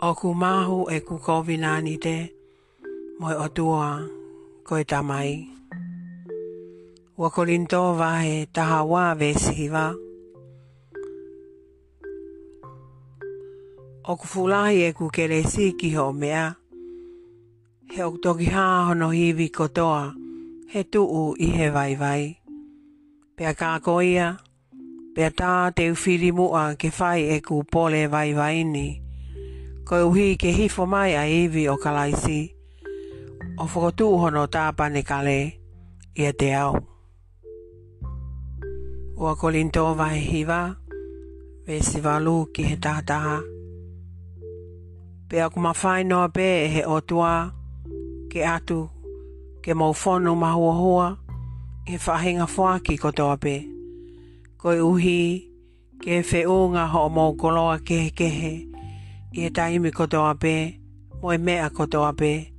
o ku mahu e ku kovinani te, moi o tua koe tamai. Wakolin vahe taha wā vesiva. O ku fulahi e ku kere siki ho mea, he o toki hono hivi kotoa, he tuu i he vai vai. Pea kā koia, pea tā te uwhiri mua ke whai e ku pole vai vai ni. Pea ko uhi ke hifo mai a iwi o kalaisi. O whakotu hono tāpane kale i a te ao. Ua kolinto vai hiva, vesi valu ki he tātaha. Pea kuma whainoa pē e he o tua, ke atu, ke mauwhono mahua hua, he whahinga whaki kotoa pē. Koi uhi, ke whe o ngā ho mō koloa kehe kehe i e taimi koto ape, mo e mea koto ape.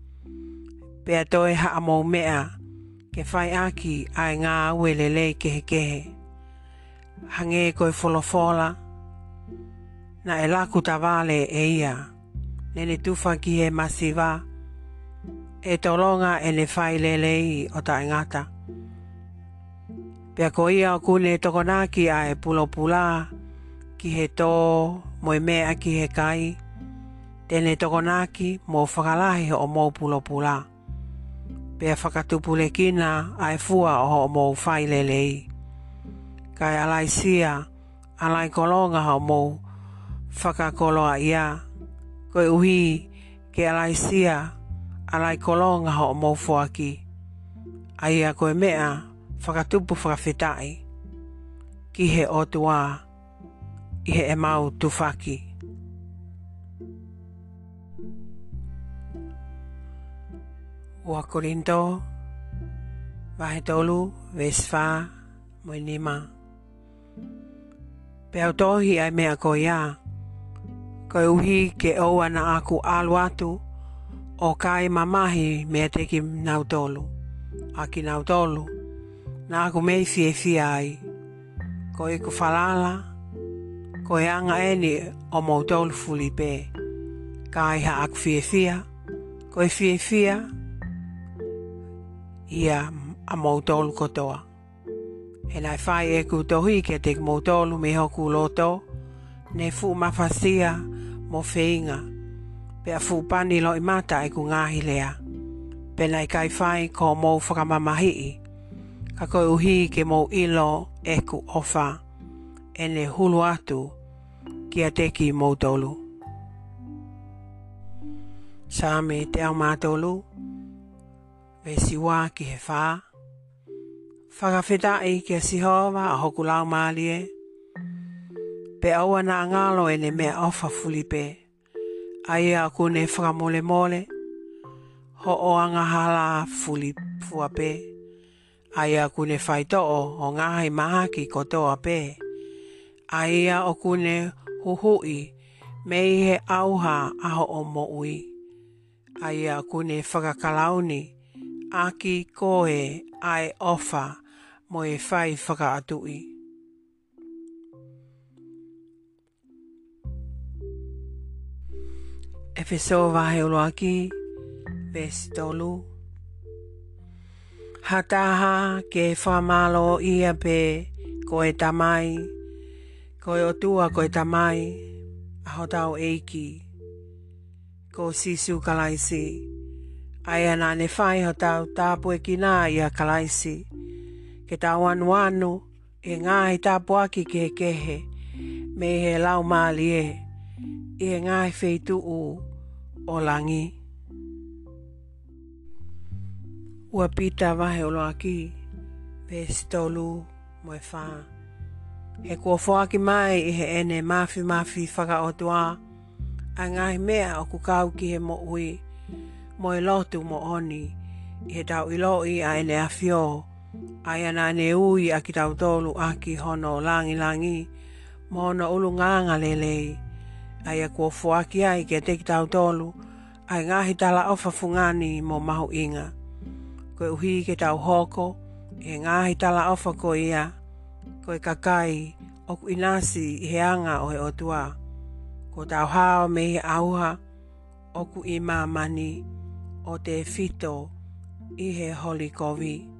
Pea toi ha amo mea, ke whai aki ai e ngā aue ke kehe kehe. Hange e koe folofola, na e laku ta vale e ia, nene tufa ki e masiva, e tolonga e ne whai lelei o ta ingata. Pea ko ia o kune tokonaki ai e pulopula ki he tō, mo me aki he kai, tēnei tokonaki mō whakalahi o mo pulo pula. Pea whakatupule kina a e fua o ho mō whai lelei. Kai alai sia, alai kolonga ho mō whakakoloa ia. Koe uhi ke alai sia, alai kolonga ho mō fuaki. Aia koe mea whakatupu whakawhetai. Ki he o tuaa i he e mau tuwhaki. Ua Korinto, vahe tolu, vesfa, mui nima. Peau tohi ai mea ko ia, koe uhi ke oua na aku alu atu, o kai mamahi mea teki nau tolu, aki nau tolu, na aku mei fie fie ai, koe ku falala, koe ko e anga e ni o mou fuli pē. Ka i ha ak fie fia, ko e fie fia, ia a mou tolu kotoa. E lai whai e ku ke te mou tolu me hoku loto, ne fu mawhasia mo whiinga, pe a fu pani lo i mata e ku ngahi lea. Pe lai kai whai ko mou whakamamahi i, ka koe uhi ke mou ilo e ku ofa, e ne hulu atu, kia te ki mōtolu. Sāme te ao mātolu, e siwā ki he whā, whakawhita i kia sihova a hoku lau mālie, pe aua nā ngālo e ne mea ofa fulipe, a ia e a kune whakamole mole, ho o anga hala fuli fua pe, a ia e kune whaito o ngāhi maha ki kotoa pe, a ia e o kune whakamole hohoi me he auha aho o moui. Ai a kune whakakalauni, aki koe ai ofa mo e whai whakaatui. atu i. uloaki, vesi tolu. Hataha ke whamalo ia pe koe tamai. Hataha ke whamalo ia pe tamai. Ko e otua ko e tamai, a hotau eiki. Ko sisu kalaisi, ai ana ne whai hotau tāpu e kina i a kalaisi. Ke tau anu anu, e ngā he tāpu aki ke kehe, me he lau māli e, e ngā he feitu u o langi. Ua pita vahe olo aki, vestolu moe whaa. He kua whaaki mai i he ene mafi mafi whaka o tua. A ngai mea o ku kau ki he mo ui. Mo i e lotu mo oni. I he tau i loi a ene a fio. A i ana ne ui a ki tau tolu a ki hono langi langi. Mo ona ulu nganga lelei. A i a kua whaaki ai ki a te ki tau tolu. A i ngahi tala ofa fungani mo mahu inga. Koe uhi ke tau hoko. E ngahi tala ofa ko ia. Koe uhi ke tau hoko ko e kakai o ku inasi i heanga o he otua. Ko tau hao me he auha o ku i mamani o te fito i he holy COVID.